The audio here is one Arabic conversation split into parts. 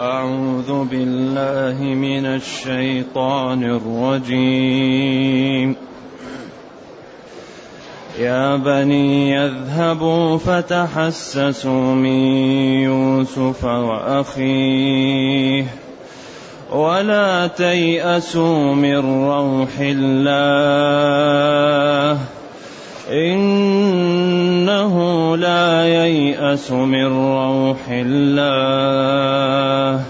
أعوذ بالله من الشيطان الرجيم. يا بني يذهبوا فتحسسوا من يوسف وأخيه. ولا تيأسوا من روح الله. إنه لا ييأس من روح الله.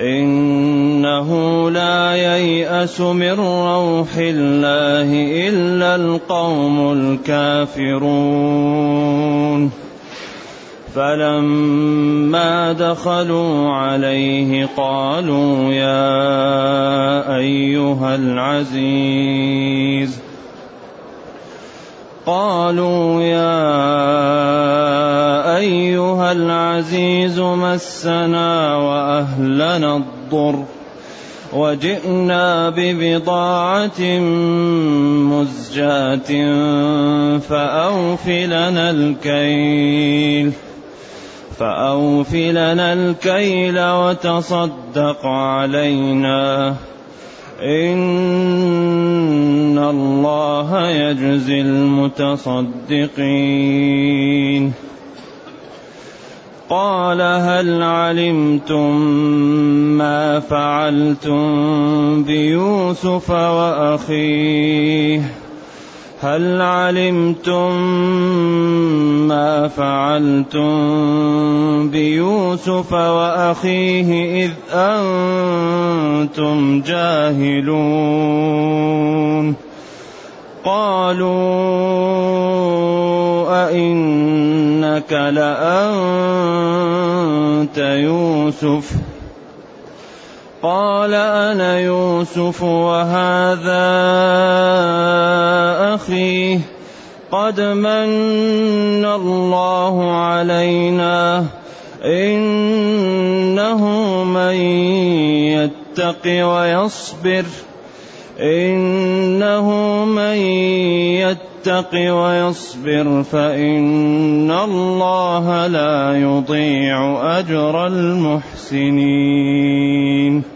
إنه لا ييأس من روح الله إلا القوم الكافرون. فلما دخلوا عليه قالوا يا أيها العزيز. قالوا يا أيها العزيز مسنا وأهلنا الضر وجئنا ببضاعة مزجاة فأوف لنا الكيل فأوف لنا الكيل وتصدق علينا إن الله يجزي المتصدقين. قال هل علمتم ما فعلتم بيوسف وأخيه؟ هل علمتم ما فعلتم بيوسف وأخيه إذ أنتم جاهلون؟ قالوا أئنك لأنت يوسف. قال أنا يوسف وهذا أخيه. قد من الله علينا. إنه من يتق ويصبر. إنه من يتق ويصبر. فإن الله لا يضيع أجر المحسنين.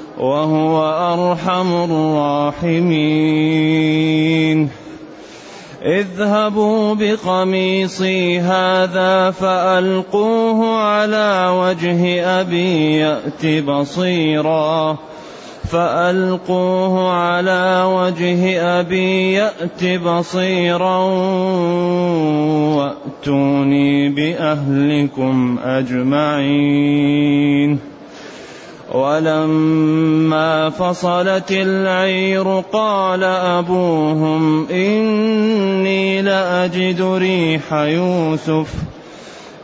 وهو أرحم الراحمين. اذهبوا بقميصي هذا فألقوه على وجه أبي يأت بصيرا. فألقوه على وجه أبي يأت بصيرا. وأتوني بأهلكم أجمعين. ولما فصلت العير قال أبوهم إني لأجد ريح يوسف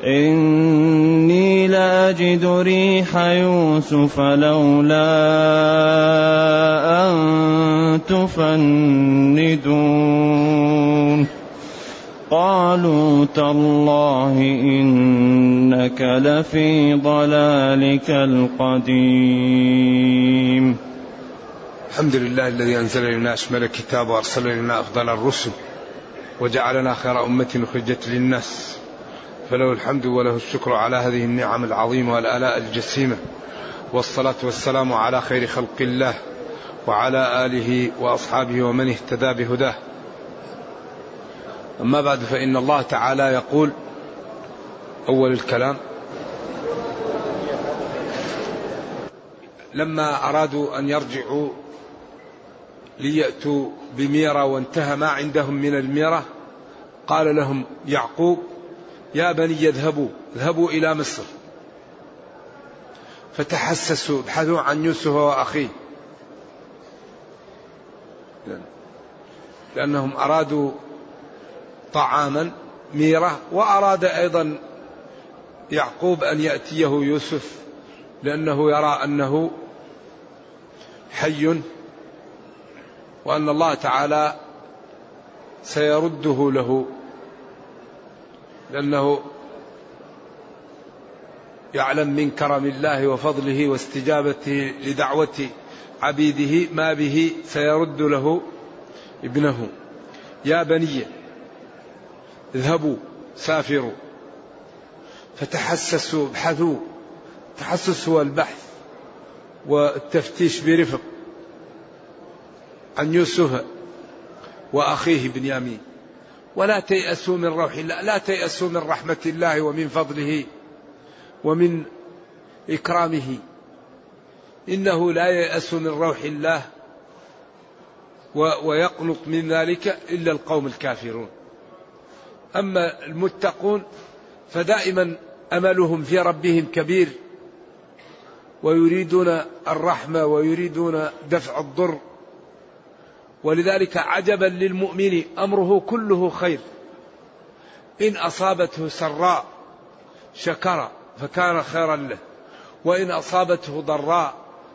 إني لأجد ريح يوسف لولا أن تفندون. قالوا تالله إنك لفي ضلالك القديم. الحمد لله الذي أنزل لنا أشمل الكتاب وأرسل لنا أفضل الرسل وجعلنا خير أمة أخرجت للناس. فله الحمد وله الشكر على هذه النعم العظيمة والآلاء الجسيمة. والصلاة والسلام على خير خلق الله وعلى آله وأصحابه ومن اهتدى بهداه. أما بعد فإن الله تعالى يقول أول الكلام لما أرادوا أن يرجعوا ليأتوا بميرة وانتهى ما عندهم من الميرة قال لهم يعقوب يا بني يذهبوا اذهبوا إلى مصر. فتحسسوا ابحثوا عن يوسف وأخيه. لأنهم أرادوا طعاما ميرة وأراد أيضا يعقوب أن يأتيه يوسف لأنه يرى أنه حي وأن الله تعالى سيرده له لأنه يعلم من كرم الله وفضله واستجابته لدعوة عبيده ما به سيرد له ابنه. يا بني اذهبوا سافروا. فتحسسوا ابحثوا. التحسس هو البحث والتفتيش برفق. عن يوسف وأخيه بنيامين ولا تيأسوا من روح الله لا تيأسوا من رحمة الله ومن فضله ومن إكرامه. إنه لا ييأس من روح الله ويقنط من ذلك إلا القوم الكافرون. أما المتقون فدائما أملهم في ربهم كبير ويريدون الرحمة ويريدون دفع الضر. ولذلك عجبا للمؤمن أمره كله خير. إن أصابته سراء شكر فكان خيرا له وإن أصابته ضراء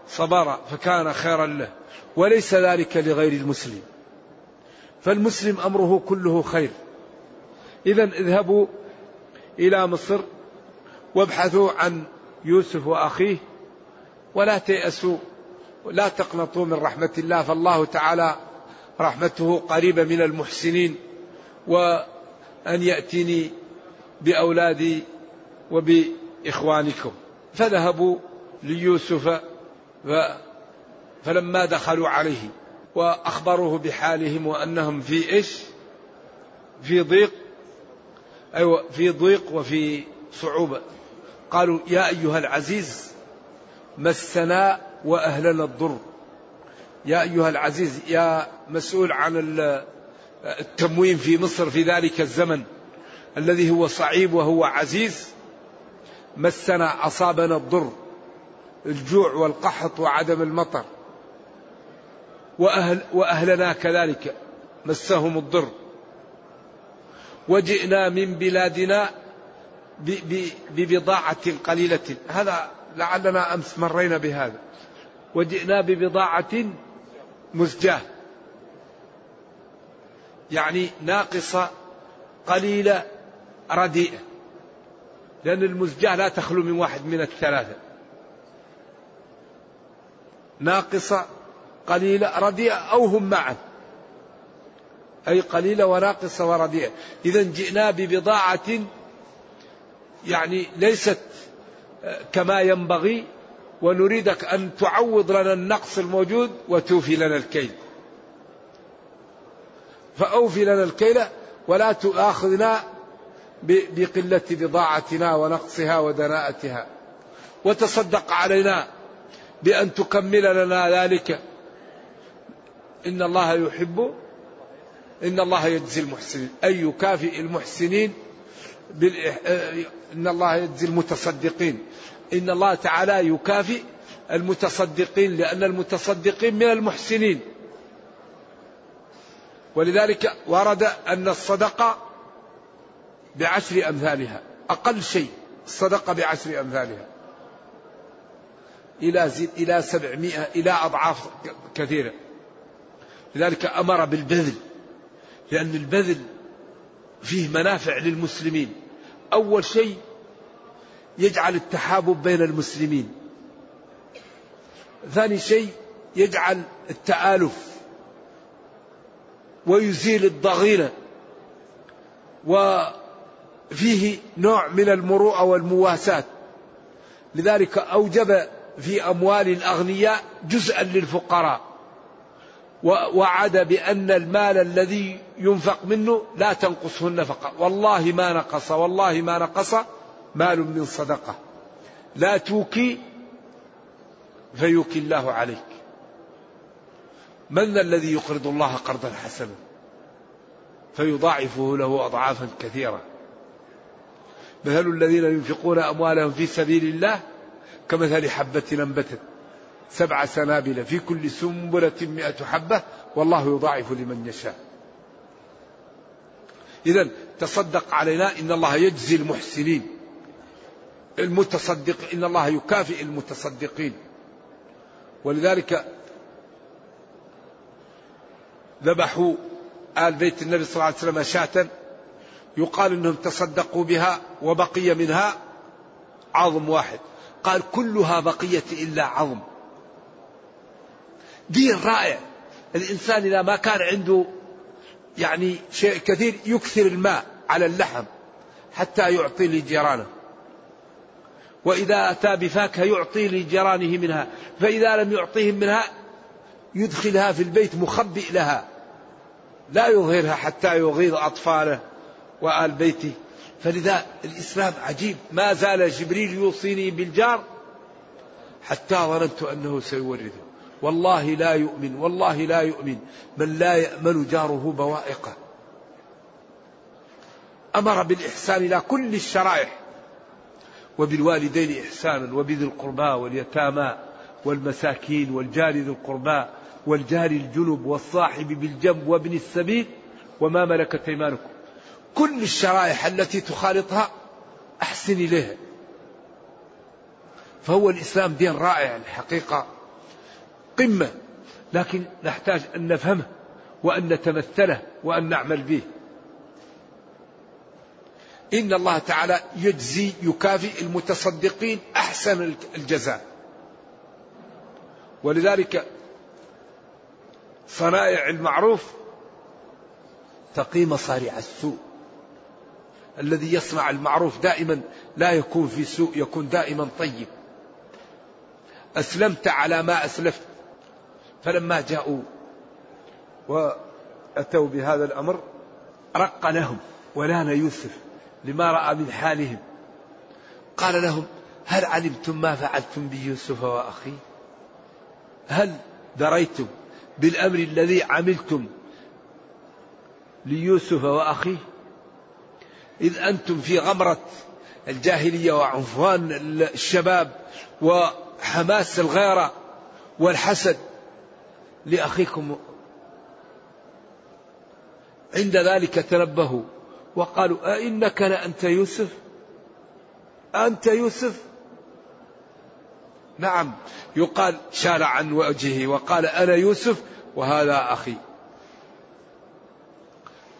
صبر فكان خيرا له وليس ذلك لغير المسلم. فالمسلم أمره كله خير. إذا اذهبوا إلى مصر وابحثوا عن يوسف وأخيه ولا تيأسوا لا تقنطوا من رحمة الله فالله تعالى رحمته قريبة من المحسنين وأن يأتيني بأولادي وبإخوانكم. فذهبوا ليوسف فلما دخلوا عليه وأخبروه بحالهم وأنهم في إيش؟ في ضيق أيوة في ضيق وفي صعوبة. قالوا يا أيها العزيز مسنا وأهلنا الضر. يا أيها العزيز يا مسؤول عن التموين في مصر في ذلك الزمن الذي هو صعيب وهو عزيز مسنا أصابنا الضر الجوع والقحط وعدم المطر. وأهل وأهلنا كذلك مسهم الضر. وجئنا من بلادنا ببضاعة قليلة. هذا لعلنا أمس مرينا بهذا. وجئنا ببضاعة مزجاة. يعني ناقصة قليلة رديئة. لأن المزجاة لا تخلو من واحد من الثلاثة. ناقصة قليلة رديئة أو هم معا. أي قليلة وناقصة ورديئة إذا جئنا ببضاعة يعني ليست كما ينبغي ونريدك أن تعوض لنا النقص الموجود وتوفي لنا الكيل. فأوفي لنا الكيل ولا تؤاخذنا بقلة بضاعتنا ونقصها ودناءتها. وتصدق علينا بأن تكمل لنا ذلك. إن الله يحب إن الله يجزي المحسنين. أي يكافئ المحسنين إن الله يجزي المتصدقين. إن الله تعالى يكافئ المتصدقين لأن المتصدقين من المحسنين. ولذلك ورد أن الصدقة بعشر أمثالها. أقل شيء الصدقة بعشر أمثالها. إلى زد إلى سبعمائة إلى أضعاف كثيرة. لذلك أمر بالبذل. لأن البذل فيه منافع للمسلمين. أول شيء يجعل التحابب بين المسلمين. ثاني شيء يجعل التآلف ويزيل الضغينة. وفيه نوع من المروءة والمواساة. لذلك أوجب في أموال الأغنياء جزءا للفقراء. ووعد بأن المال الذي ينفق منه لا تنقصه النفقة والله ما نقص والله ما نقص مال من صدقة. لا توكي فيوكي الله عليك. من الذي يقرض الله قرضا حسنا؟ فيضاعفه له أضعافا كثيرة. مثل الذين ينفقون أموالهم في سبيل الله كمثل حبة أنبتت سبع سنابل في كل سنبلة مئة حبة والله يضاعف لمن يشاء. إذا تصدق علينا إن الله يجزي المحسنين. المتصدق إن الله يكافئ المتصدقين. ولذلك ذبحوا آل بيت النبي صلى الله عليه وسلم شاة يقال إنهم تصدقوا بها وبقي منها عظم واحد. قال كلها بقية إلا عظم. دين رائع. الإنسان إذا ما كان عنده يعني شيء كثير يكثر الماء على اللحم حتى يعطي لجيرانه. وإذا أتى بفاكهة يعطي لجيرانه منها. فإذا لم يعطيهم منها يدخلها في البيت مخبئ لها. لا يظهرها حتى يغيظ أطفاله وآل بيته. فلذا الإسلام عجيب. ما زال جبريل يوصيني بالجار حتى ظننت أنه سيورثه. والله لا يؤمن والله لا يؤمن. من لا يأمن جاره بوائقه. أمر بالإحسان إلى كل الشرائح. وبالوالدين إحسانا وبذي القربى واليتامى والمساكين والجار ذي القربى والجار الجنب والصاحب بالجنب وابن السبيل وما ملكت أيمانكم. كل الشرائح التي تخالطها أحسن إليها. فهو الإسلام دين رائع الحقيقة. قمة لكن نحتاج أن نفهمه وأن نتمثله وأن نعمل به. إن الله تعالى يجزي يكافئ المتصدقين أحسن الجزاء. ولذلك صنائع المعروف تقي مصارع السوء. الذي يصنع المعروف دائما لا يكون في سوء يكون دائما طيب. أسلمت على ما أسلفت. فلما جاءوا وأتوا بهذا الأمر رق لهم ولان يوسف لما رأى من حالهم. قال لهم هل علمتم ما فعلتم بيوسف وأخيه؟ هل دريتم بالأمر الذي عملتم ليوسف وأخيه؟ إذ أنتم في غمرة الجاهلية وعنفوان الشباب وحماس الغيرة والحسد. لأخيكم. عند ذلك تنبهوا وقالوا أئنك لأنت يوسف؟ أنت يوسف؟ نعم. يقال شال عن وجهه وقال أنا يوسف وهذا أخي.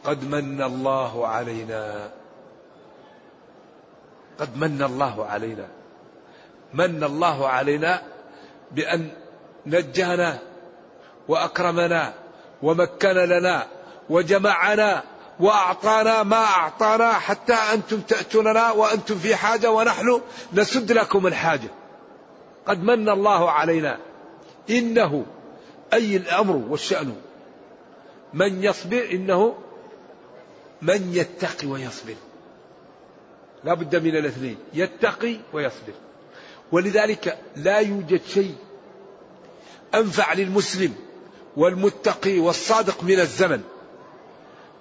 قد من الله علينا. قد من الله علينا. من الله علينا بأن نجانا وأكرمنا ومكن لنا وجمعنا وأعطانا ما أعطانا حتى أنتم تأتوننا وأنتم في حاجة ونحن نسد لكم الحاجة. قد من الله علينا. إنه أي الأمر والشأن. من يصبر إنه من يتقي ويصبر. لا بد من الاثنين. يتقي ويصبر. ولذلك لا يوجد شيء أنفع للمسلم والمتقي والصادق من الزمن.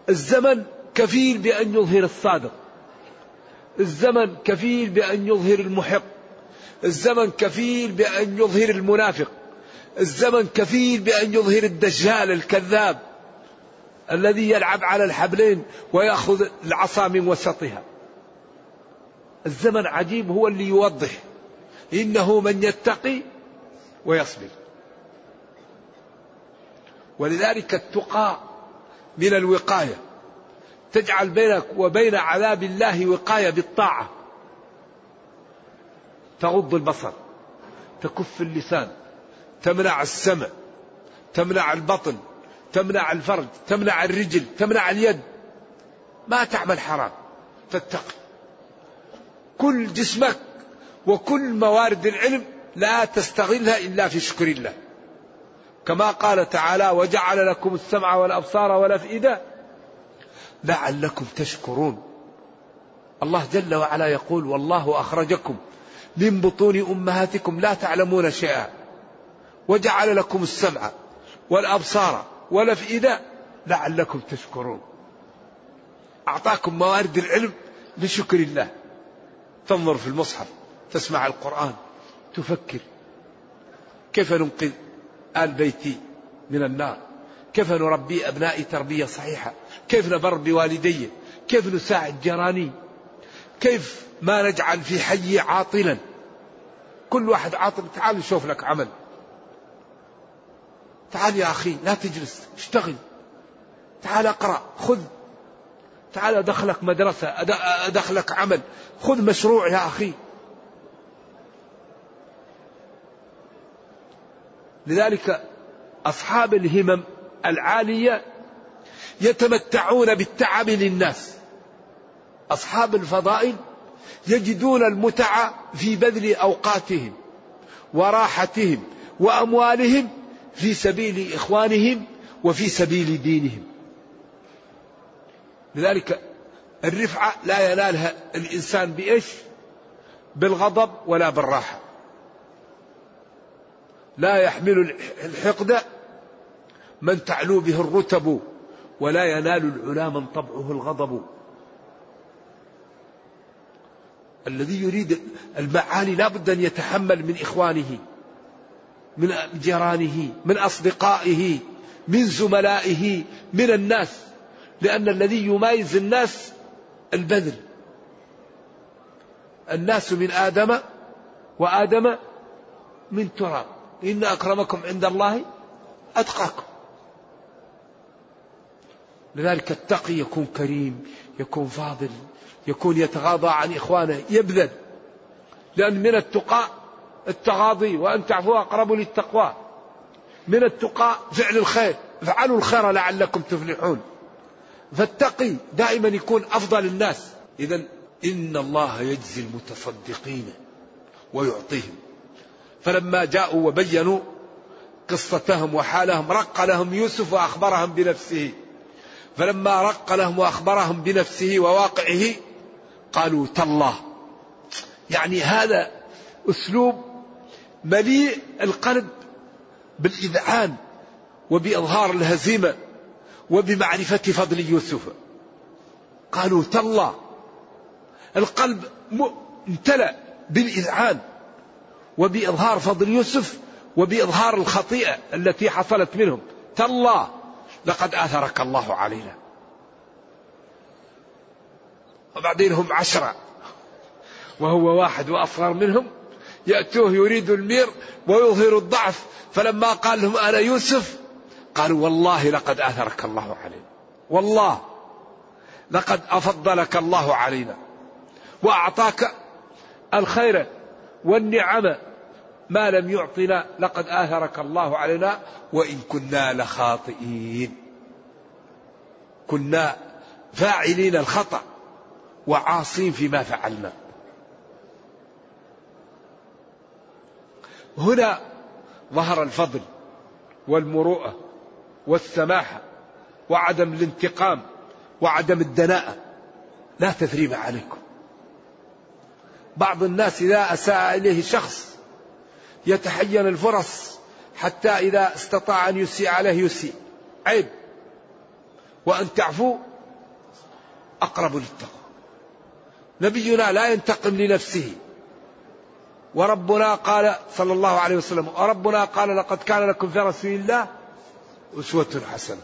الزمن كفيل بأن يظهر الصادق. الزمن كفيل بأن يظهر المحق. الزمن كفيل بأن يظهر المنافق. الزمن كفيل بأن يظهر الدجال الكذاب الذي يلعب على الحبلين ويأخذ العصا من وسطها. الزمن عجيب هو اللي يوضح إنه من يتقي ويصبر. ولذلك التقى من الوقاية. تجعل بينك وبين عذاب الله وقاية بالطاعة. تغض البصر تكف اللسان تمنع السمع تمنع البطن تمنع الفرج تمنع الرجل تمنع اليد. ما تعمل حرام تتقي. كل جسمك وكل موارد العلم لا تستغلها إلا في شكر الله. كما قال تعالى وجعل لكم السمع والأبصار والأفئدة لعلكم تشكرون. الله جل وعلا يقول والله أخرجكم من بطون أمهاتكم لا تعلمون شيئا. وجعل لكم السمع والأبصار والأفئدة لعلكم تشكرون. أعطاكم موارد العلم لشكر الله. تنظر في المصحف تسمع القرآن تفكر كيف ننقذ آل بيتي من النار. كيف نربي أبنائي تربية صحيحة؟ كيف نبر بوالدي كيف نساعد جيراني؟ كيف ما نجعل في حي عاطلا؟ كل واحد عاطل تعال نشوف لك عمل. تعال يا أخي لا تجلس اشتغل. تعال اقرأ خذ. تعال أدخلك مدرسة أدخلك عمل. خذ مشروع يا أخي. لذلك أصحاب الهمم العالية يتمتعون بالتعب للناس. أصحاب الفضائل يجدون المتعة في بذل أوقاتهم وراحتهم وأموالهم في سبيل إخوانهم وفي سبيل دينهم. لذلك الرفعة لا ينالها الإنسان بإيش؟ بالغضب ولا بالراحة. لا يحمل الحقد من تعلو به الرتب ولا ينال العلا من طبعه الغضب. الذي يريد المعالي لا بد أن يتحمل من إخوانه من جيرانه من أصدقائه من زملائه من الناس لأن الذي يميز الناس البذل. الناس من آدم وآدم من تراب. إن أكرمكم عند الله أتقاكم. لذلك التقي يكون كريم يكون فاضل يكون يتغاضى عن إخوانه يبذل. لأن من التقى التغاضي وأن تعفوا أقرب للتقوى. من التقى فعل الخير افعلوا الخير لعلكم تفلحون. فالتقي دائما يكون أفضل الناس. إذا إن الله يجزي المتصدقين ويعطيهم. فلما جاءوا وبينوا قصتهم وحالهم رق لهم يوسف وأخبرهم بنفسه. فلما رق لهم وأخبرهم بنفسه وواقعه قالوا تالله. يعني هذا أسلوب مليء القلب بالإذعان وبإظهار الهزيمة وبمعرفة فضل يوسف. قالوا تالله. القلب امتلأ بالإذعان. وبإظهار فضل يوسف وبإظهار الخطيئة التي حصلت منهم. تالله لقد آثرك الله علينا. وبعدين هم عشرة. وهو واحد وأصغر منهم. يأتوه يريد المير ويظهر الضعف. فلما قال لهم أنا يوسف قالوا والله لقد آثرك الله علينا. والله لقد أفضلك الله علينا. وأعطاك الخير والنعم ما لم يعطنا لقد آثرك الله علينا وإن كنا لخاطئين. كنا فاعلين الخطأ وعاصين فيما فعلنا. هنا ظهر الفضل والمروءة والسماحة وعدم الانتقام وعدم الدناءة لا تثريب عليكم. بعض الناس إذا أساء إليه شخص يتحين الفرص حتى إذا استطاع أن يسيء عليه يسيء. عيب. وأن تعفو أقرب للتقوى. نبينا لا ينتقم لنفسه. وربنا قال صلى الله عليه وسلم وربنا قال لقد كان لكم في رسول الله أسوة حسنة.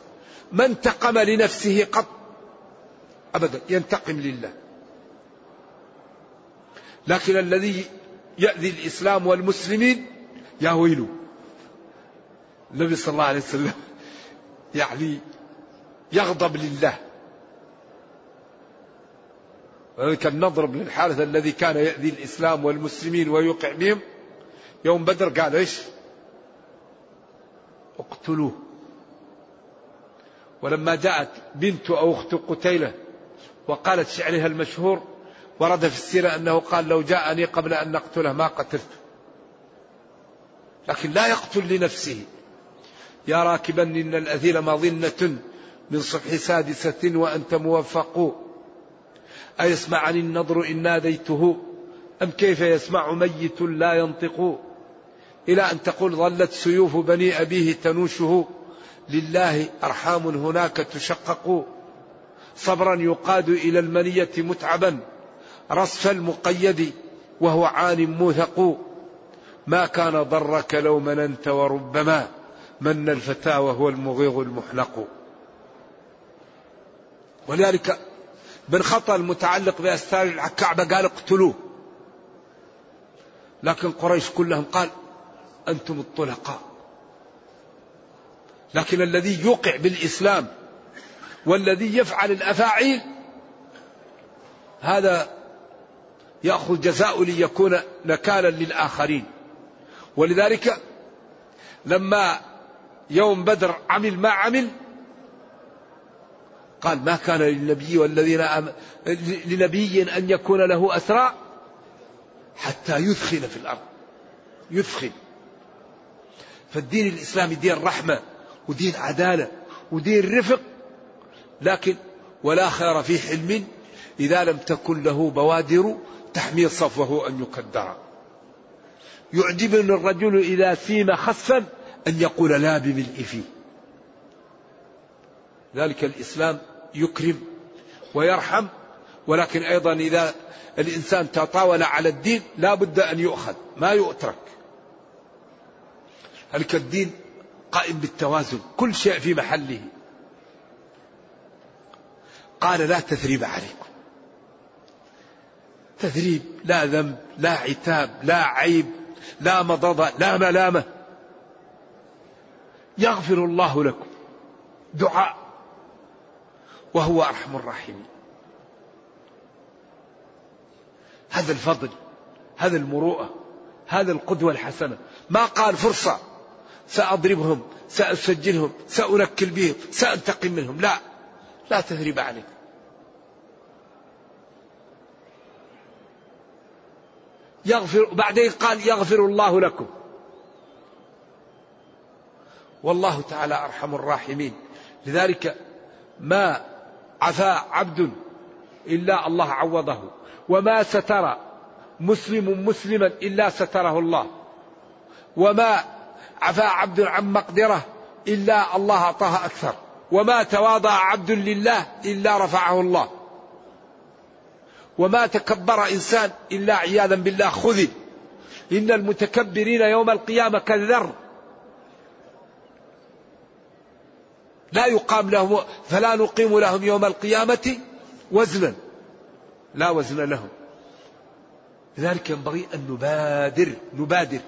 ما انتقم لنفسه قط. أبدا. ينتقم لله. لكن الذي يأذي الإسلام والمسلمين يا ويله النبي صلى الله عليه وسلم يعني يغضب لله. ولذلك نضرب للحارث الذي كان يأذي الإسلام والمسلمين ويوقع بهم. يوم بدر قال إيش؟ اقتلوه. ولما جاءت بنت أو أخت قتيلة وقالت شعرها المشهور ورد في السيرة أنه قال لو جاءني قبل أن نقتله ما قتلته لكن لا يقتل لنفسه. يا راكبا إن الأثيل مظنة من صبح سادسة وأنت موفق. أيسمعني النضر إن ناديته؟ أم كيف يسمع ميت لا ينطق؟ إلى أن تقول ظلت سيوف بني أبيه تنوشه. لله أرحام هناك تشقق. صبرا يقاد إلى المنية متعبا. رصف المقيد وهو عان موثق. ما كان ضرك لو مننت وربما من الفتى وهو المغيظ المحلق. ولذلك من خطأ المتعلق بأستار الكعبة قال اقتلوه. لكن قريش كلهم قال أنتم الطلقاء. لكن الذي يوقع بالإسلام والذي يفعل الأفاعيل هذا يأخذ جزاء ليكون نكالا للآخرين. ولذلك لما يوم بدر عمل ما عمل قال ما كان للنبي والذين أم... لنبي أن يكون له أسرى حتى يثخن في الأرض. يثخن فالدين الإسلامي دين رحمة ودين عدالة ودين رفق لكن ولا خير في حلم إذا لم تكن له بوادر تحمي صفوه أن يكدر يعجبني الرجل إذا سيم خسفا أن يقول لا بملء فيه ذلك الإسلام يكرم ويرحم ولكن أيضا إذا الإنسان تطاول على الدين لا بد أن يؤخذ ما يؤترك. ذلك الدين قائم بالتوازن كل شيء في محله. قال لا تثريب عليكم تثريب لا ذنب لا عتاب لا عيب لا مضضة لا ملامة. يغفر الله لكم. دعاء. وهو أرحم الراحمين. هذا الفضل هذا المروءة هذا القدوة الحسنة. ما قال فرصة سأضربهم سأسجلهم سأنكل بهم سأنتقم منهم. لا لا تثريب عليكم يغفر بعدين قال يغفر الله لكم. والله تعالى أرحم الراحمين. لذلك ما عفا عبد إلا الله عوضه وما ستر مسلم مسلما إلا ستره الله وما عفا عبد عن مقدره إلا الله أعطاه أكثر وما تواضع عبد لله إلا رفعه الله. وما تكبر إنسان إلا عياذا بالله خذل إن المتكبرين يوم القيامة كالذر. لا يقام لهم فلا نقيم لهم يوم القيامة وزنا. لا وزن لهم. لذلك ينبغي أن نبادر نبادر.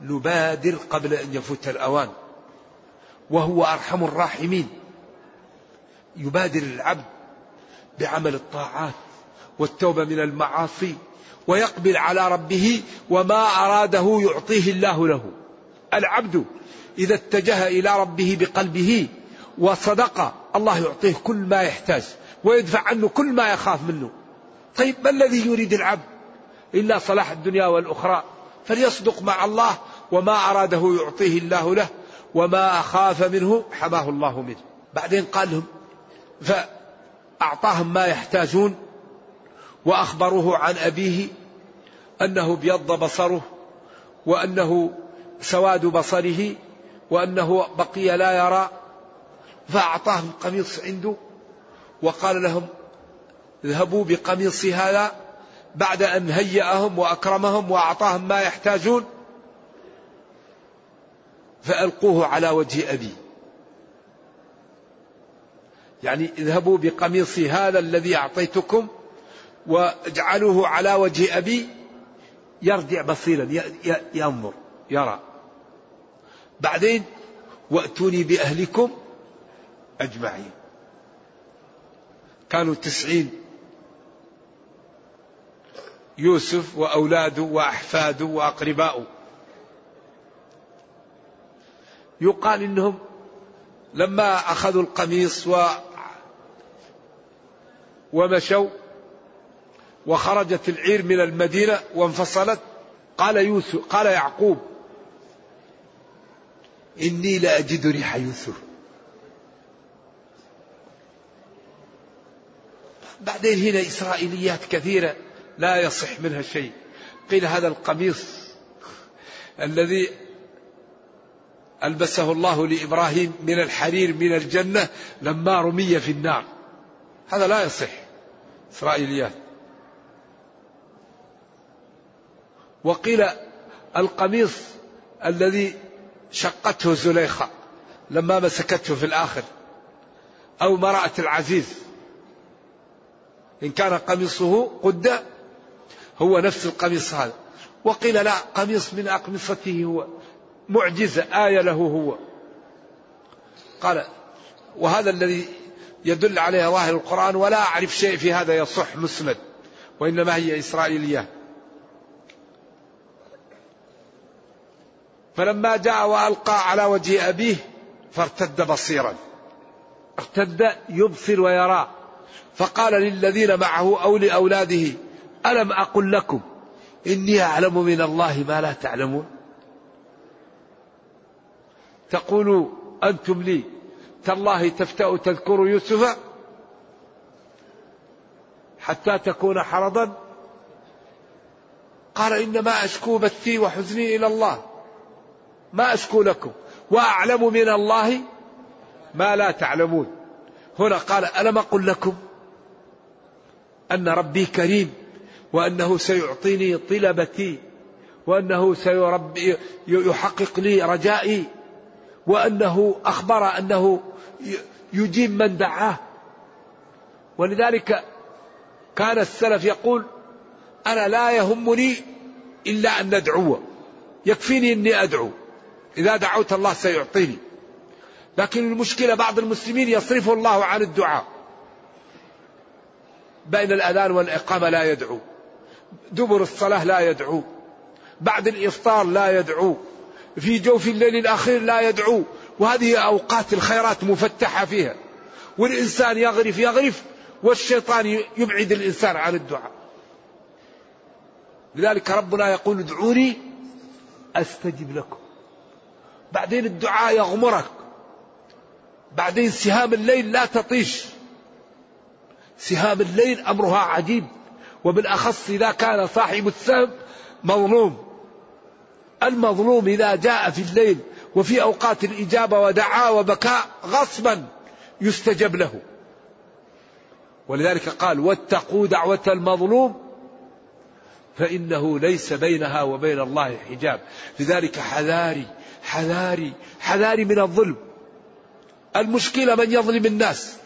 نبادر قبل أن يفوت الأوان. وهو أرحم الراحمين. يبادر العبد بعمل الطاعات والتوبة من المعاصي ويقبل على ربه وما أراده يعطيه الله له. العبد إذا اتجه إلى ربه بقلبه وصدق الله يعطيه كل ما يحتاج ويدفع عنه كل ما يخاف منه. طيب ما الذي يريد العبد؟ إلا صلاح الدنيا والأخرى فليصدق مع الله وما أراده يعطيه الله له وما أخاف منه حماه الله منه. بعدين قال لهم أعطاهم ما يحتاجون وأخبروه عن أبيه أنه ابيض بصره وأنه سواد بصره وأنه بقي لا يرى فأعطاهم قميص عنده وقال لهم اذهبوا بقميصي هذا بعد أن هيأهم وأكرمهم وأعطاهم ما يحتاجون فألقوه على وجه أبي. يعني اذهبوا بقميصي هذا الذي أعطيتكم واجعلوه على وجه أبي يرجع بصيرا ينظر يرى. بعدين وأتوني بأهلكم أجمعين. كانوا تسعين. يوسف وأولاده وأحفاده وأقرباؤه. يقال إنهم لما أخذوا القميص و ومشوا وخرجت العير من المدينة وانفصلت. قال يوسف قال يعقوب إني لأجد ريح يوسف. بعدين هنا إسرائيليات كثيرة لا يصح منها شيء. قيل هذا القميص الذي ألبسه الله لإبراهيم من الحرير من الجنة لما رمي في النار. هذا لا يصح. إسرائيليات. وقيل القميص الذي شقته زليخة لما مسكته في الآخر أو مرأة العزيز. إن كان قميصه قد هو نفس القميص هذا. وقيل لا قميص من أقمصته هو معجزة آية له هو. قال وهذا الذي يدل عليه ظاهر القرآن ولا أعرف شيء في هذا يصح مسند وإنما هي إسرائيلية. فلما جاء وألقى على وجه أبيه فارتد بصيرا. ارتد يبصر ويرى. فقال للذين معه أو لأولاده ألم أقل لكم؟ إني أعلم من الله ما لا تعلمون. تقول أنتم لي تالله تفتأ تذكر يوسف حتى تكون حرضا. قال إنما أشكو بثي وحزني إلى الله. ما أشكو لكم. وأعلم من الله ما لا تعلمون. هنا قال ألم أقل لكم أن ربي كريم وأنه سيعطيني طلبتي وأنه سيربي يحقق لي رجائي وأنه أخبر أنه يجيب من دعاه. ولذلك كان السلف يقول أنا لا يهمني إلا أن ندعو يكفيني أني أدعو. إذا دعوت الله سيعطيني. لكن المشكلة بعض المسلمين يصرفه الله عن الدعاء. بين الأذان والإقامة لا يدعو. دبر الصلاة لا يدعو. بعد الإفطار لا يدعو. في جوف الليل الأخير لا يدعو. وهذه أوقات الخيرات مفتحة فيها. والإنسان يغرف يغرف والشيطان يبعد الإنسان عن الدعاء. لذلك ربنا يقول ادعوني أستجب لكم. بعدين الدعاء يغمرك. بعدين سهام الليل لا تطيش. سهام الليل أمرها عجيب. وبالأخص إذا كان صاحب السهم مظلوم. المظلوم إذا جاء في الليل وفي أوقات الإجابة ودعا وبكاء غصبا يستجب له. ولذلك قال واتقوا دعوة المظلوم فإنه ليس بينها وبين الله حجاب. لذلك حذاري حذاري حذاري من الظلم. المشكلة من يظلم الناس.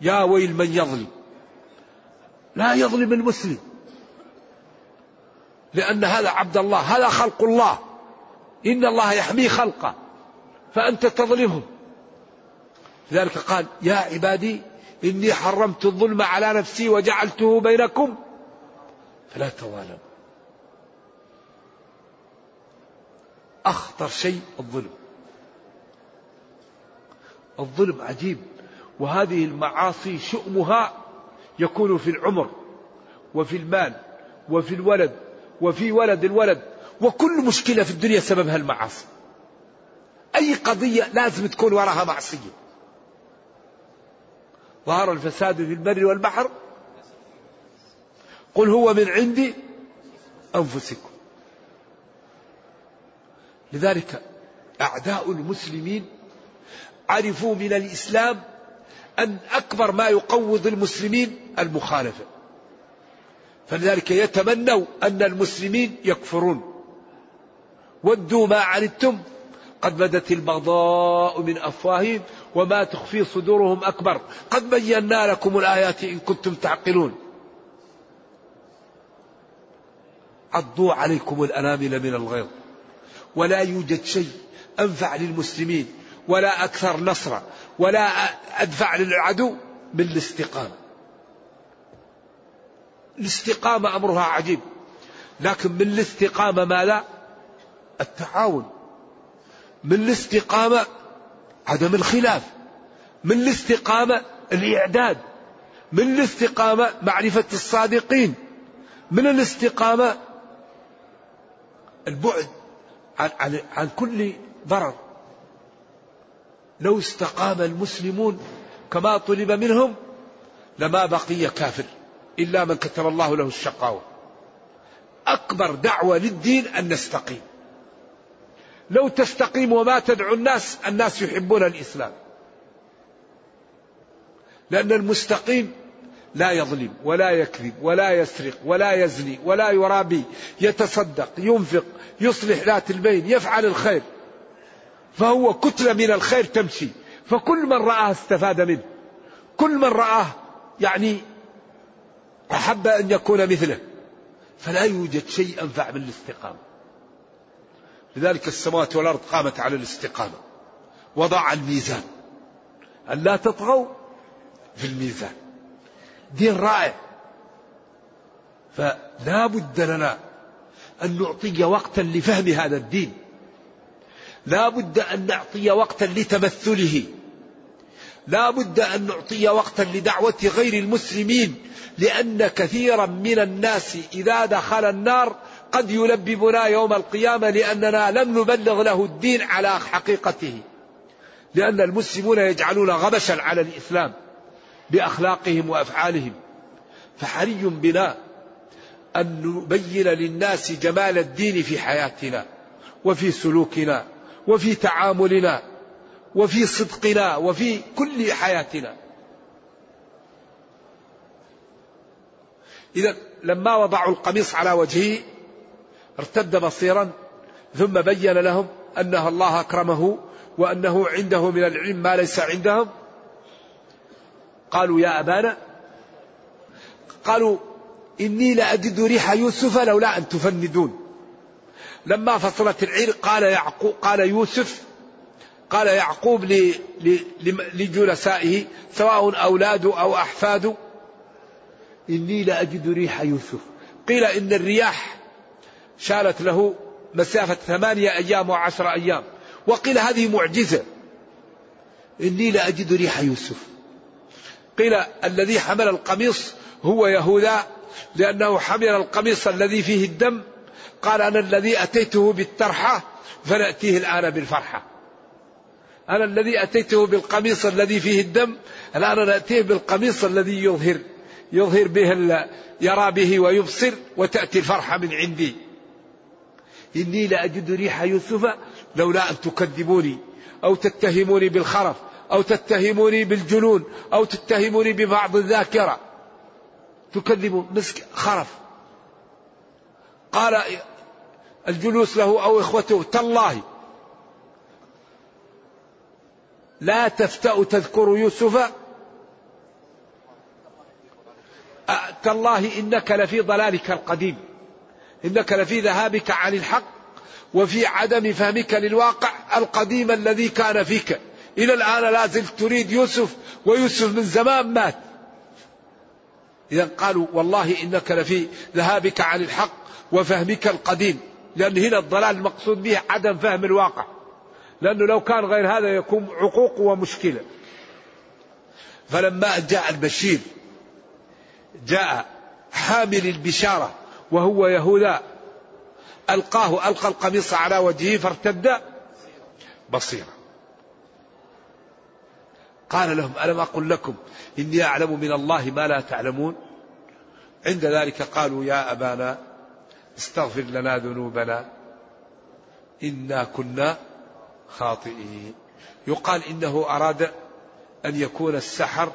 يا ويل من يظلم. لا يظلم المسلم. لأن هذا عبد الله هذا خلق الله. إن الله يحمي خلقه فأنت تظلمهم لذلك قال يا عبادي إني حرمت الظلم على نفسي وجعلته بينكم فلا تظالموا. أخطر شيء الظلم. الظلم عجيب وهذه المعاصي شؤمها يكون في العمر وفي المال وفي الولد وفي ولد الولد. وكل مشكلة في الدنيا سببها المعاصي. أي قضية لازم تكون وراها معصية. ظهر الفساد في البر والبحر. قل هو من عند أنفسكم. لذلك أعداء المسلمين عرفوا من الإسلام أن أكبر ما يقوض المسلمين المخالفة. فلذلك يتمنوا أن المسلمين يكفرون. ودوا ما عنتم. قد بدت البغضاء من أفواههم وما تخفي صدورهم أكبر. قد بينا لكم الآيات إن كنتم تعقلون. عضوا عليكم الأنامل من الغيظ. ولا يوجد شيء أنفع للمسلمين ولا أكثر نصرا ولا أدفع للعدو من الاستقامة. الاستقامة أمرها عجيب. لكن من الاستقامة ماذا؟ التعاون من الاستقامة عدم الخلاف من الاستقامة الإعداد من الاستقامة معرفة الصادقين من الاستقامة البعد عن, عن, عن كل ضرر. لو استقام المسلمون كما طلب منهم لما بقي كافر إلا من كتب الله له الشقاوة. أكبر دعوة للدين أن نستقيم. لو تستقيم وما تدعو الناس الناس يحبون الإسلام. لأن المستقيم لا يظلم ولا يكذب ولا يسرق ولا يزني ولا يرابي يتصدق ينفق يصلح ذات البين يفعل الخير. فهو كتلة من الخير تمشي. فكل من رآه استفاد منه. كل من رآه يعني أحب أن يكون مثله. فلا يوجد شيء أنفع من الاستقامة. لذلك السماوات والأرض قامت على الاستقامة. وضع الميزان. أن لا تطغوا في الميزان. دين رائع. فلا بد لنا أن نعطي وقتا لفهم هذا الدين. لا بد أن نعطي وقتا لتمثله. لا بد أن نعطي وقتا لدعوة غير المسلمين. لأن كثيرا من الناس إذا دخل النار قد يلببنا يوم القيامة لأننا لم نبلغ له الدين على حقيقته. لأن المسلمون يجعلون غبشا على الإسلام بأخلاقهم وأفعالهم. فحري بنا أن نبين للناس جمال الدين في حياتنا وفي سلوكنا وفي تعاملنا وفي صدقنا وفي كل حياتنا. إذا لما وضعوا القميص على وجهه ارتد بصيرا ثم بين لهم أنه الله أكرمه وأنه عنده من العلم ما ليس عندهم. قالوا يا أبانا قالوا إني لأجد ريح يوسف لولا أن تفندون. لما فصلت العير قال يعقوب قال يوسف قال يعقوب لجلسائه سواء أولاده أو أحفاده إني لأجد ريح يوسف. قيل إن الرياح شالت له مسافة ثمانية أيام وعشر أيام. وقيل هذه معجزة. إني لأجد ريح يوسف. قيل الذي حمل القميص هو يهوذا لأنه حمل القميص الذي فيه الدم. قال أنا الذي أتيته بالترحة فنأتيه الآن بالفرحة. أنا الذي أتيته بالقميص الذي فيه الدم الآن نأتيه بالقميص الذي يظهر. يظهر به يرى به ويبصر وتأتي الفرحة من عندي. إني لأجد ريح يوسف لولا أن تكذبوني أو تتهموني بالخرف أو تتهموني بالجنون أو تتهموني ببعض الذاكرة. تكذبون مسك خرف. قال الجلوس له أو إخوته تالله. لا تفتأ تذكر يوسف. تالله إنك لفي ضلالك القديم. إنك لفي ذهابك عن الحق وفي عدم فهمك للواقع القديم الذي كان فيك. إلى الآن لا زلت تريد يوسف ويوسف من زمان مات. إذا قالوا والله إنك لفي ذهابك عن الحق وفهمك القديم. لأن هنا الضلال المقصود به عدم فهم الواقع. لأنه لو كان غير هذا يكون عقوق ومشكلة. فلما جاء البشير جاء حامل البشارة. وهو يهوذا. ألقاه ألقى القميص على وجهه فارتد بصيرا. قال لهم ألم أقل لكم إني أعلم من الله ما لا تعلمون؟ عند ذلك قالوا يا أبانا استغفر لنا ذنوبنا. إنا كنا خاطئين. يقال إنه أراد أن يكون السحر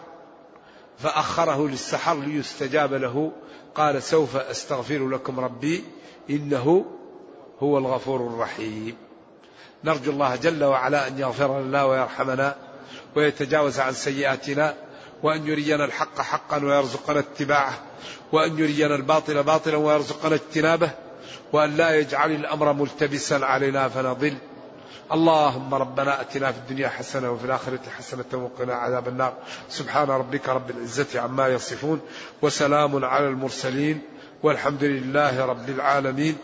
فأخره للسحر ليستجاب له قال سوف أستغفر لكم ربي إنه هو الغفور الرحيم. نرجو الله جل وعلا أن يغفر لنا ويرحمنا ويتجاوز عن سيئاتنا وأن يرينا الحق حقا ويرزقنا اتباعه وأن يرينا الباطل باطلا ويرزقنا اجتنابه وأن لا يجعل الأمر ملتبسا علينا فنضل. اللهم ربنا آتنا في الدنيا حسنة وفي الآخرة حسنة وقنا عذاب النار. سبحان ربك رب العزة عما يصفون وسلام على المرسلين والحمد لله رب العالمين.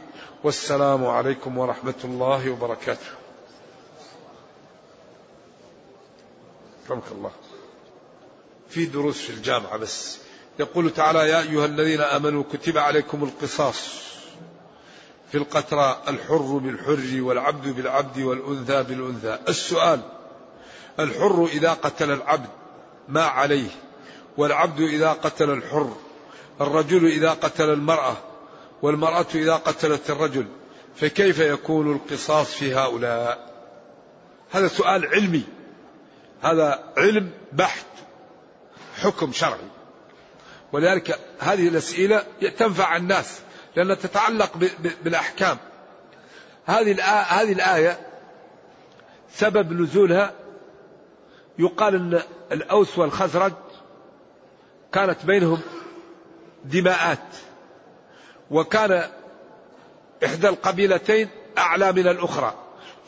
والسلام عليكم ورحمة الله وبركاته. رحمك الله. في دروس في الجامعة بس. يقول تعالى يا أيها الذين آمنوا كتب عليكم القصاص. في القترى الحر بالحر والعبد بالعبد والأنثى بالأنثى. السؤال الحر إذا قتل العبد ما عليه؟ والعبد إذا قتل الحر الرجل إذا قتل المرأة والمرأة إذا قتلت الرجل فكيف يكون القصاص في هؤلاء؟ هذا سؤال علمي. هذا علم بحث حكم شرعي. ولذلك هذه الأسئلة تنفع الناس. لأنها تتعلق بالأحكام. هذه الآية, هذه الآية سبب نزولها يقال أن الأوس والخزرج كانت بينهم دماءات وكان إحدى القبيلتين أعلى من الأخرى.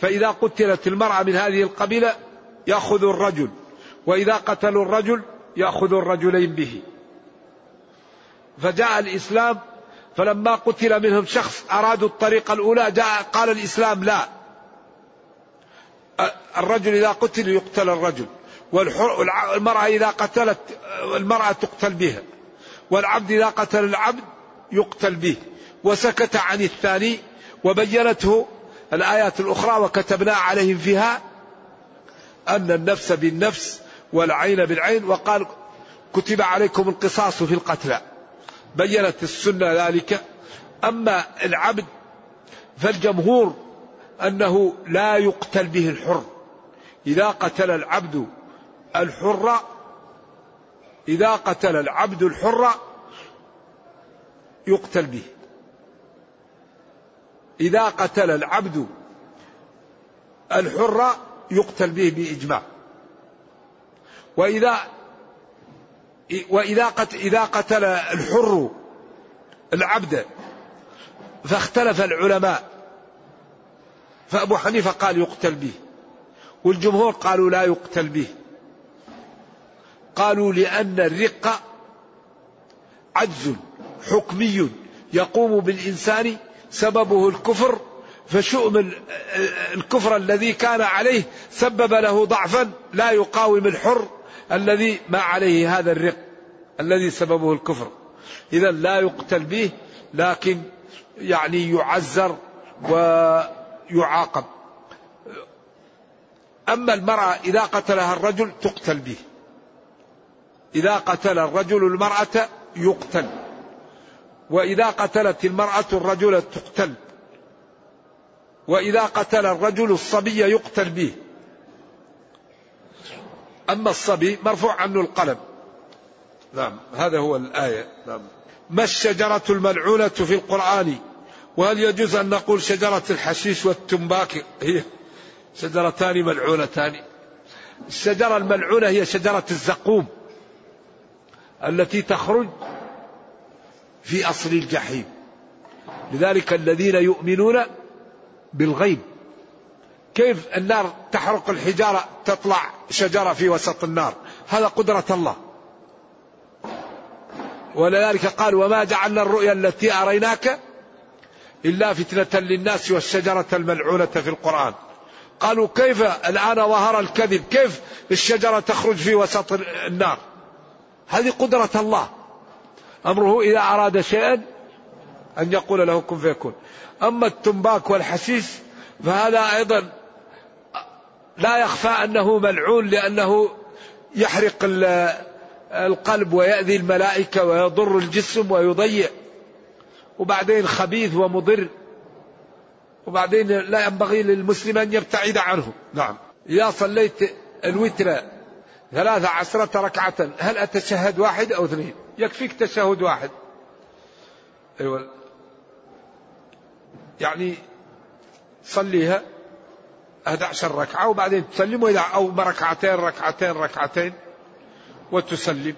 فإذا قتلت المرأة من هذه القبيلة يأخذ الرجل وإذا قتلوا الرجل يأخذ الرجلين به. فجاء الإسلام فلما قتل منهم شخص أرادوا الطريقة الأولى جاء قال الإسلام لا. الرجل إذا قتل يقتل الرجل والمرأة إذا قتلت المرأة تقتل بها والعبد إذا قتل العبد يقتل به. وسكت عن الثاني وبينته الآيات الأخرى وكتبنا عليهم فيها أن النفس بالنفس والعين بالعين وقال كتب عليكم القصاص في القتلى. بينت السنة ذلك. أما العبد فالجمهور أنه لا يقتل به الحر. إذا قتل العبد الحر إذا قتل العبد الحر يقتل به. إذا قتل العبد الحر يقتل به بإجماع. وإذا وإذا قتل إذا قتل الحر العبد فاختلف العلماء. فأبو حنيفة قال يقتل به والجمهور قالوا لا يقتل به. قالوا لأن الرق عجز حكمي يقوم بالإنسان سببه الكفر فشؤم الكفر الذي كان عليه سبب له ضعفا لا يقاوم الحر. الذي ما عليه هذا الرق الذي سببه الكفر. إذا لا يقتل به لكن يعني يعزر ويعاقب. أما المرأة إذا قتلها الرجل تقتل به. إذا قتل الرجل المرأة يقتل. وإذا قتلت المرأة الرجل تقتل. وإذا قتل الرجل الصبي يقتل به. أما الصبي مرفوع عنه القلم. نعم هذا هو الآية. نعم. ما الشجرة الملعونة في القرآن؟ وهل يجوز أن نقول شجرة الحشيش والتنباك هي شجرتان ملعونتان. الشجرة الملعونة هي شجرة الزقوم التي تخرج في أصل الجحيم. لذلك الذين يؤمنون بالغيب. كيف النار تحرق الحجارة تطلع شجرة في وسط النار. هذا قدرة الله. ولذلك قال وما جعلنا الرؤيا التي أريناك إلا فتنة للناس والشجرة الملعونة في القرآن. قالوا كيف الآن ظهر الكذب؟ كيف الشجرة تخرج في وسط النار؟ هذه قدرة الله. أمره إذا أراد شيئا أن يقول له كن فيكون. أما التنباك والحشيش فهذا أيضا لا يخفى أنه ملعون لأنه يحرق القلب ويأذي الملائكة ويضر الجسم ويضيع. وبعدين خبيث ومضر. وبعدين لا ينبغي للمسلم أن يبتعد عنه. نعم. إذا صليت الوتر ثلاث عشرة ركعة. هل أتشهد واحد أو اثنين؟ يكفيك تشهد واحد. أيوة. يعني صليها. 11 ركعة وبعدين تسلم وإذا أو ركعتين ركعتين ركعتين وتسلم.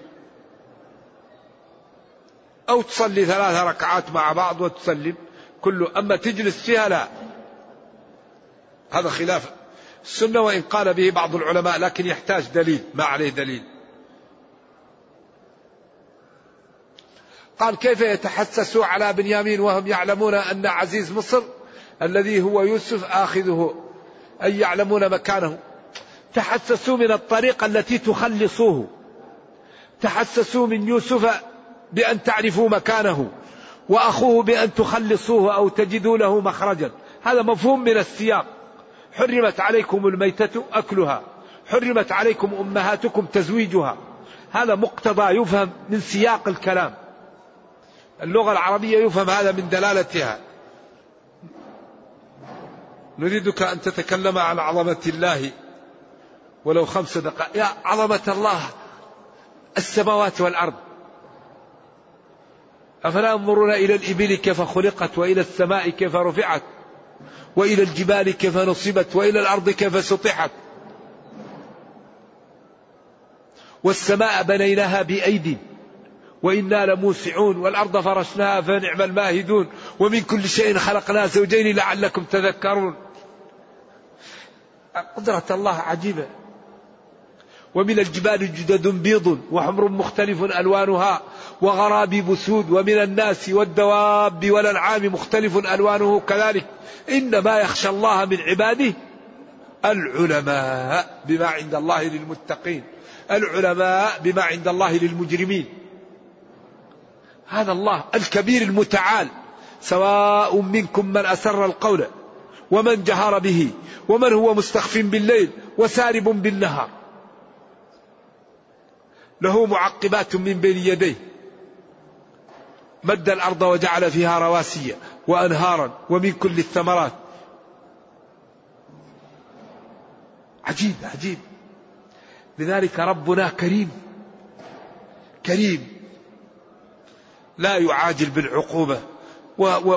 أو تصلي ثلاث ركعات مع بعض وتسلم. كله أما تجلس فيها لا. هذا خلاف السنة وإن قال به بعض العلماء لكن يحتاج دليل ما عليه دليل. قال كيف يتحسسوا على بنيامين وهم يعلمون أن عزيز مصر الذي هو يوسف آخذه؟ أي يعلمون مكانه. تحسسوا من الطريقة التي تخلصوه. تحسسوا من يوسف بأن تعرفوا مكانه وأخوه بأن تخلصوه أو تجدوا له مخرجا. هذا مفهوم من السياق. حرمت عليكم الميتة أكلها. حرمت عليكم أمهاتكم تزويجها. هذا مقتضى يفهم من سياق الكلام. اللغة العربية يفهم هذا من دلالتها. نريدك أن تتكلم عن عظمة الله. ولو خمس دقائق. يا عظمة الله السماوات والأرض. أفلا ينظرون إلى الإبل كيف خلقت وإلى السماء كيف رفعت وإلى الجبال كيف نصبت وإلى الأرض كيف سطحت. والسماء بنيناها بأيد وإنا لموسعون والأرض فرشناها فنعم الماهدون. ومن كل شيء خلقنا زوجين لعلكم تذكرون. قدرة الله عجيبة. ومن الجبال جدد بيض وحمر مختلف ألوانها وغرابيب سود ومن الناس والدواب والأنعام مختلف ألوانه كذلك. إنما يخشى الله من عباده العلماء بما عند الله للمتقين. العلماء بما عند الله للمجرمين. هذا الله الكبير المتعال. سواء منكم من أسر القول ومن جهر به ومن هو مستخف بالليل وسارب بالنهار. له معقبات من بين يديه. مد الأرض وجعل فيها رواسي وأنهارا ومن كل الثمرات. عجيب عجيب. لذلك ربنا كريم. كريم. لا يعاجل بالعقوبة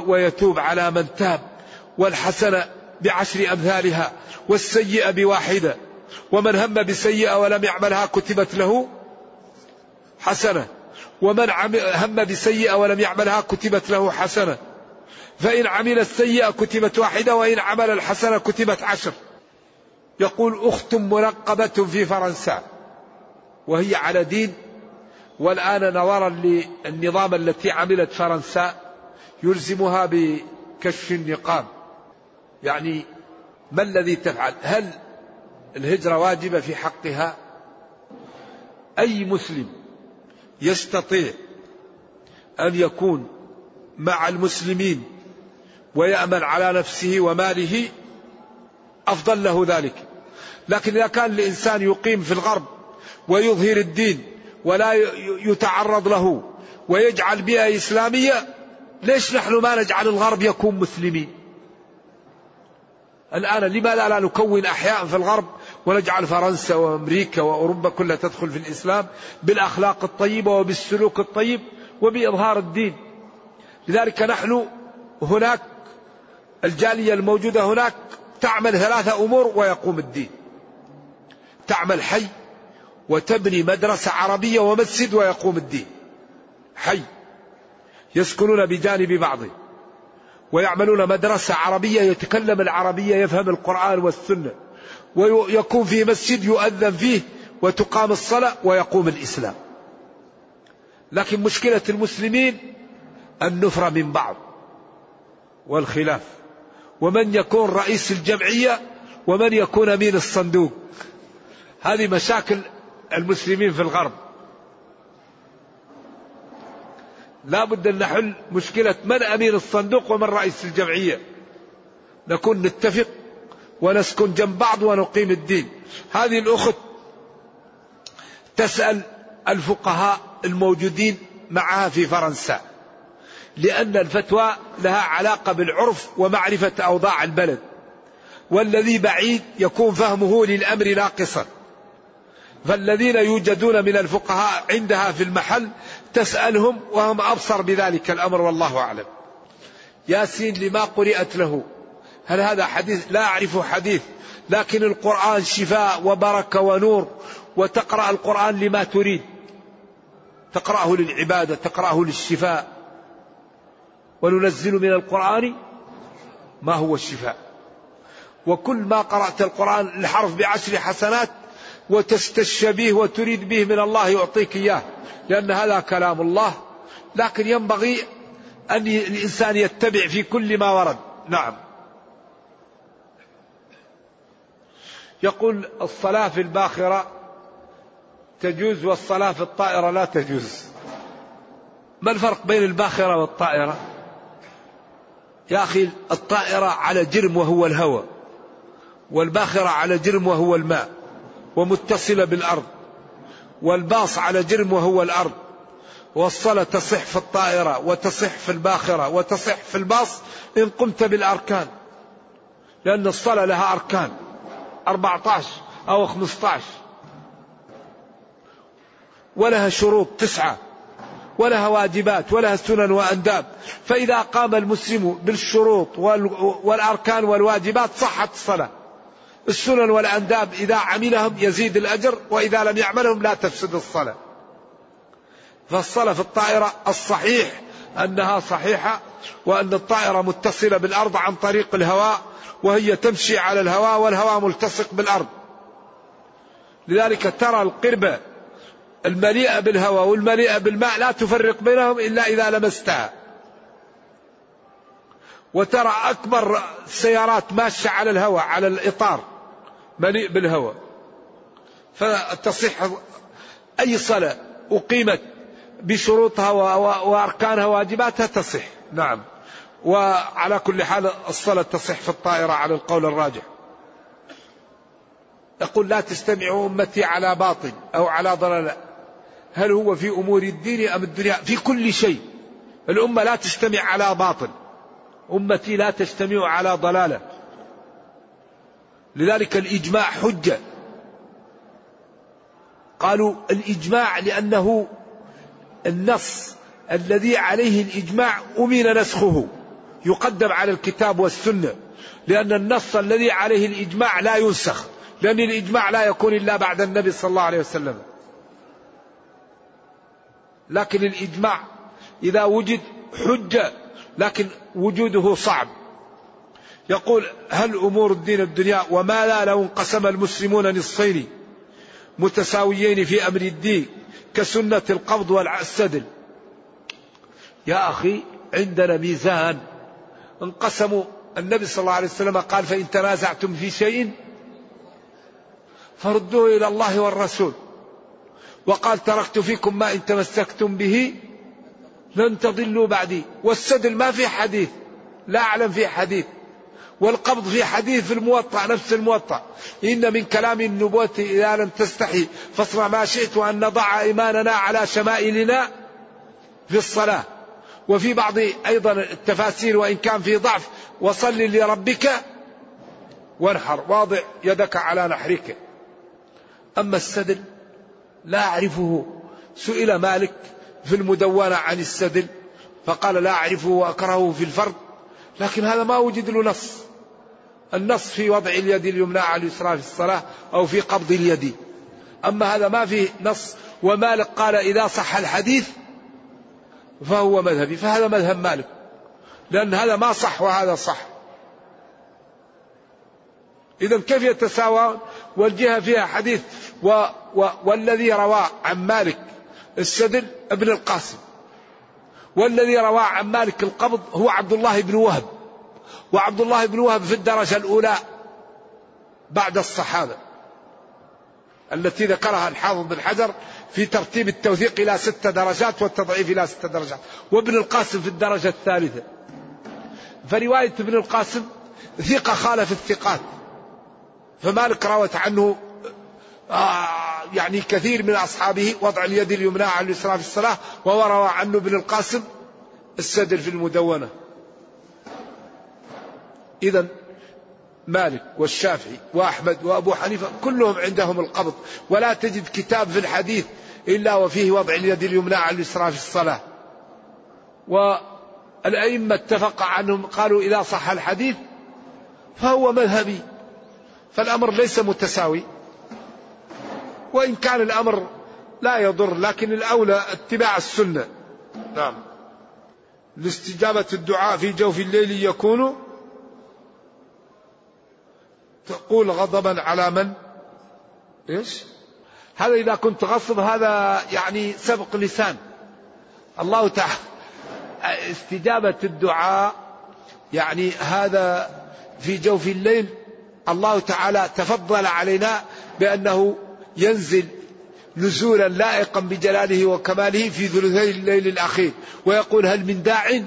ويتوب على من تاب. والحسنة بعشر أمثالها والسيئة بواحدة ومن هم بسيئة ولم يعملها كتبت له حسنة ومن هم بسيئة ولم يعملها كتبت له حسنة فإن عمل السيئة كتبت واحدة وإن عمل الحسنة كتبت عشر يقول أخت منقبة في فرنسا وهي على دين والآن نظرا للنظام التي عملت فرنسا يلزمها بكشف النقاب يعني ما الذي تفعل؟ هل الهجرة واجبة في حقها؟ أي مسلم يستطيع أن يكون مع المسلمين ويأمن على نفسه وماله؟ أفضل له ذلك. لكن إذا كان الإنسان يقيم في الغرب ويظهر الدين ولا يتعرض له ويجعل بيئة إسلامية ليش نحن ما نجعل الغرب يكون مسلمين؟ الآن لماذا لا نكون أحياء في الغرب ونجعل فرنسا وأمريكا وأوروبا كلها تدخل في الإسلام بالأخلاق الطيبة وبالسلوك الطيب وبإظهار الدين. لذلك نحن هناك الجالية الموجودة هناك تعمل ثلاثة أمور ويقوم الدين. تعمل حي وتبني مدرسة عربية ومسجد ويقوم الدين. حي. يسكنون بجانب بعض. ويعملون مدرسة عربية يتكلم العربية يفهم القرآن والسنة. ويكون في مسجد يؤذن فيه وتقام الصلاة ويقوم الإسلام. لكن مشكلة المسلمين النفرة من بعض. والخلاف. ومن يكون رئيس الجمعية ومن يكون أمين الصندوق. هذه مشاكل المسلمين في الغرب. لا بد أن نحل مشكلة من أمين الصندوق ومن رئيس الجمعية. نكون نتفق ونسكن جنب بعض ونقيم الدين. هذه الأخت تسأل الفقهاء الموجودين معها في فرنسا لأن الفتوى لها علاقة بالعرف ومعرفة أوضاع البلد. والذي بعيد يكون فهمه للأمر ناقصا. فالذين يوجدون من الفقهاء عندها في المحل تسألهم وهم أبصر بذلك الأمر والله أعلم. ياسين لما قرأت له؟ هل هذا حديث؟ لا أعرف حديث لكن القرآن شفاء وبركة ونور وتقرأ القرآن لما تريد. تقرأه للعبادة تقرأه للشفاء. وننزل من القرآن ما هو الشفاء. وكل ما قرأت القرآن الحرف بعشر حسنات وتستشفى به وتريد به من الله يعطيك إياه. لأن هذا كلام الله. لكن ينبغي أن الإنسان يتبع في كل ما ورد. نعم. يقول الصلاة في الباخرة تجوز والصلاة في الطائرة لا تجوز. ما الفرق بين الباخرة والطائرة؟ يا أخي الطائرة على جرم وهو الهواء والباخرة على جرم وهو الماء. ومتصلة بالأرض والباص على جرم وهو الأرض والصلاة تصح في الطائرة وتصح في الباخرة وتصح في الباص إن قمت بالأركان لأن الصلاة لها أركان 14 أو 15 ولها شروط تسعة ولها واجبات ولها سنن وأنداب فإذا قام المسلم بالشروط والأركان والواجبات صحت الصلاة. السنن والأنداب إذا عملهم يزيد الأجر وإذا لم يعملهم لا تفسد الصلاة. فالصلاة في الطائرة الصحيح أنها صحيحة وأن الطائرة متصلة بالأرض عن طريق الهواء وهي تمشي على الهواء والهواء ملتصق بالأرض. لذلك ترى القربة المليئة بالهواء والمليئة بالماء لا تفرق بينهم إلا إذا لمستها وترى أكبر سيارات ماشية على الهواء على الإطار. مليء بالهواء فتصح أي صلاة أقيمت بشروطها وأركانها واجباتها تصح. نعم. وعلى كل حال الصلاة تصح في الطائرة على القول الراجح. يقول لا تستمع أمتي على باطل أو على ضلال. هل هو في أمور الدين أم الدنيا؟ في كل شيء. الأمة لا تجتمع على باطل. أمتي لا تجتمع على ضلالة. لذلك الإجماع حجة. قالوا الإجماع لأنه النص الذي عليه الإجماع أمن نسخه. يقدم على الكتاب والسنة. لأن النص الذي عليه الإجماع لا ينسخ. لأن الإجماع لا يكون إلا بعد النبي صلى الله عليه وسلم. لكن الإجماع إذا وجد حجة لكن وجوده صعب. يقول هل أمور الدين الدنيا وما لا لو انقسم المسلمون نصفين متساويين في أمر الدين كسنة القبض والسدل؟ يا أخي عندنا ميزان. انقسموا. النبي صلى الله عليه وسلم قال فإن تنازعتم في شيء فردوه إلى الله والرسول. وقال تركت فيكم ما إن تمسكتم به لن تضلوا بعدي. والسدل ما في حديث. لا أعلم في حديث. والقبض في حديث الموطأ نفس الموطأ. إن من كلام النبوة إذا لم تستحي فاصنع ما شئت وأن نضع إيماننا على شمائلنا في الصلاة. وفي بعض أيضا التفاسير وإن كان في ضعف وصل لربك وانحر. واضع يدك على نحرك. أما السدل لا أعرفه. سئل مالك في المدونة عن السدل فقال لا أعرفه وأكرهه في الفرد لكن هذا ما وجد له نص. النص في وضع اليد اليمنى على اليسرى في الصلاة أو في قبض اليد. أما هذا ما فيه نص ومالك قال إذا صح الحديث فهو مذهبي. فهذا مذهب مالك. لأن هذا ما صح وهذا صح. إذا كيف يتساوى والجهة فيها حديث و و والذي روى عن مالك السدل ابن القاسم. والذي روى عن مالك القبض هو عبد الله بن وهب. وعبد الله بن وهب في الدرجة الأولى بعد الصحابة التي ذكرها الحافظ بن حجر في ترتيب التوثيق إلى ست درجات والتضعيف إلى ست درجات. وابن القاسم في الدرجة الثالثة. فرواية ابن القاسم ثقة خالف الثقات. فمالك روت عنه آه يعني كثير من أصحابه وضع اليد اليمنى على اليسرى في الصلاة وهو روى عنه ابن القاسم السدر في المدونة. إذا مالك والشافعي وأحمد وأبو حنيفة كلهم عندهم القبض ولا تجد كتاب في الحديث إلا وفيه وضع اليد اليمنى على اليسرى في الصلاة. والأئمة اتفق عنهم قالوا إذا صح الحديث فهو مذهبي فالأمر ليس متساوي. وإن كان الأمر لا يضر لكن الأولى اتباع السنة. نعم. لاستجابة الدعاء في جوف الليل يكون تقول غضبا على من؟ إيش؟ هذا إذا كنت غصب هذا يعني سبق لسان. الله تعالى استجابة الدعاء يعني هذا في جوف الليل الله تعالى تفضل علينا بأنه ينزل نزولا لائقا بجلاله وكماله في ثلثي الليل الأخير. ويقول هل من داع؟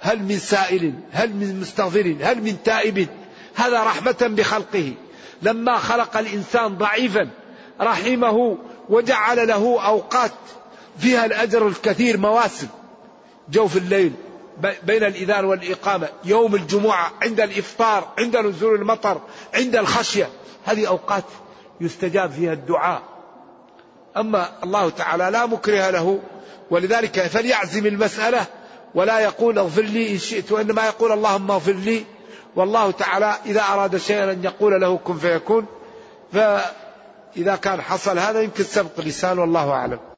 هل من سائل؟ هل من مستغفر؟ هل من تائب؟ هذا رحمة بخلقه. لما خلق الإنسان ضعيفا رحمه وجعل له أوقات فيها الأجر الكثير مواسم. جوف الليل بين الإذان والإقامة يوم الجمعة عند الإفطار عند نزول المطر عند الخشية. هذه أوقات يستجاب فيها الدعاء. أما الله تعالى لا مكره له ولذلك فليعزم المسألة ولا يقول اغفر لي إن شئت وإنما يقول اللهم اغفر لي. والله تعالى إذا أراد شيئا أن يقول له كن فيكون فإذا كان حصل هذا يمكن سبق لسان والله أعلم.